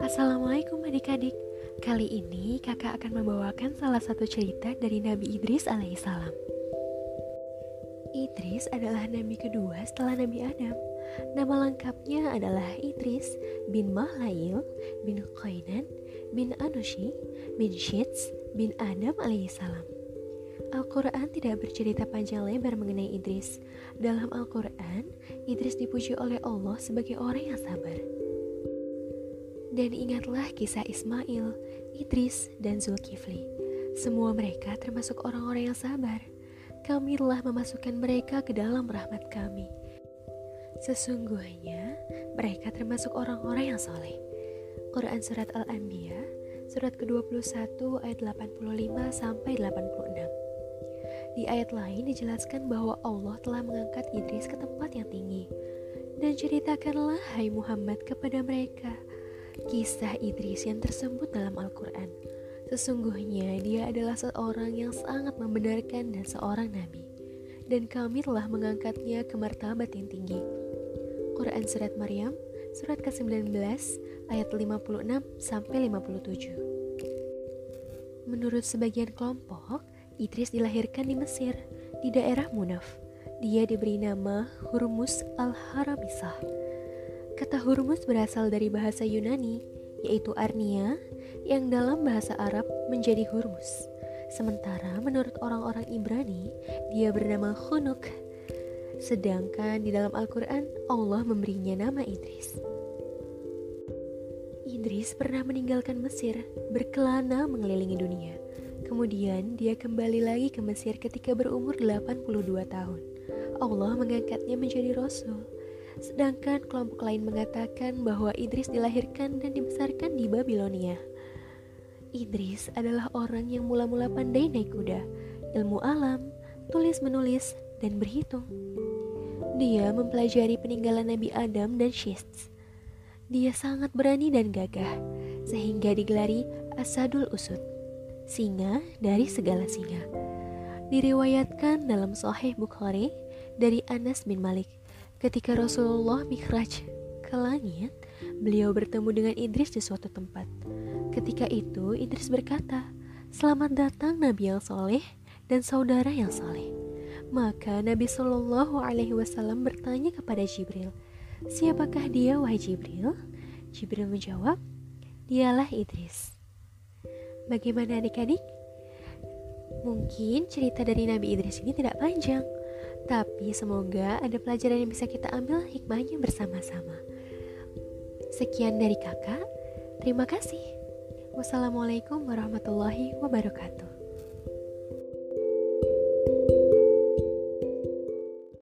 Assalamualaikum adik-adik. Kali ini kakak akan membawakan salah satu cerita dari Nabi Idris alaihissalam. Idris adalah nabi kedua setelah Nabi Adam. Nama lengkapnya adalah Idris bin Mahlail bin Qainan bin Anushi bin Shits bin Adam alaihissalam Al-Quran tidak bercerita panjang lebar mengenai Idris. Dalam Al-Quran, Idris dipuji oleh Allah sebagai orang yang sabar. Dan ingatlah kisah Ismail, Idris, dan Zulkifli. Semua mereka termasuk orang-orang yang sabar. Kami telah memasukkan mereka ke dalam rahmat kami. Sesungguhnya mereka termasuk orang-orang yang soleh. Quran Surat Al-Anbiya, surat ke-21 ayat 85 sampai 86. Di ayat lain dijelaskan bahwa Allah telah mengangkat Idris ke tempat yang tinggi. Dan ceritakanlah hai Muhammad kepada mereka kisah Idris yang tersebut dalam Al-Quran. Sesungguhnya dia adalah seorang yang sangat membenarkan dan seorang nabi. Dan kami telah mengangkatnya ke martabat yang tinggi. Quran Surat Maryam, surat ke-19, ayat 56 sampai 57. Menurut sebagian kelompok, Idris dilahirkan di Mesir, di daerah Munaf. Dia diberi nama Hurmus al-Haramisah Kata Hurmus berasal dari bahasa Yunani, yaitu Arnia, yang dalam bahasa Arab menjadi Hurmus. Sementara menurut orang-orang Ibrani, dia bernama Hunuk. Sedangkan di dalam Al-Quran, Allah memberinya nama Idris. Idris pernah meninggalkan Mesir, berkelana mengelilingi dunia. Kemudian dia kembali lagi ke Mesir ketika berumur 82 tahun. Allah mengangkatnya menjadi Rasul. Sedangkan kelompok lain mengatakan bahwa Idris dilahirkan dan dibesarkan di Babilonia. Idris adalah orang yang mula-mula pandai naik kuda, ilmu alam, tulis-menulis, dan berhitung. Dia mempelajari peninggalan Nabi Adam dan Shist. Dia sangat berani dan gagah, sehingga digelari Asadul Usud, singa dari segala singa. Diriwayatkan dalam Sahih Bukhari dari Anas bin Malik Ketika Rasulullah mikraj ke langit, beliau bertemu dengan Idris di suatu tempat. Ketika itu, Idris berkata, Selamat datang Nabi yang soleh dan saudara yang soleh. Maka Nabi Shallallahu Alaihi Wasallam bertanya kepada Jibril, Siapakah dia, wahai Jibril? Jibril menjawab, Dialah Idris. Bagaimana adik-adik? Mungkin cerita dari Nabi Idris ini tidak panjang, tapi semoga ada pelajaran yang bisa kita ambil hikmahnya bersama-sama. Sekian dari kakak, terima kasih. Wassalamualaikum warahmatullahi wabarakatuh.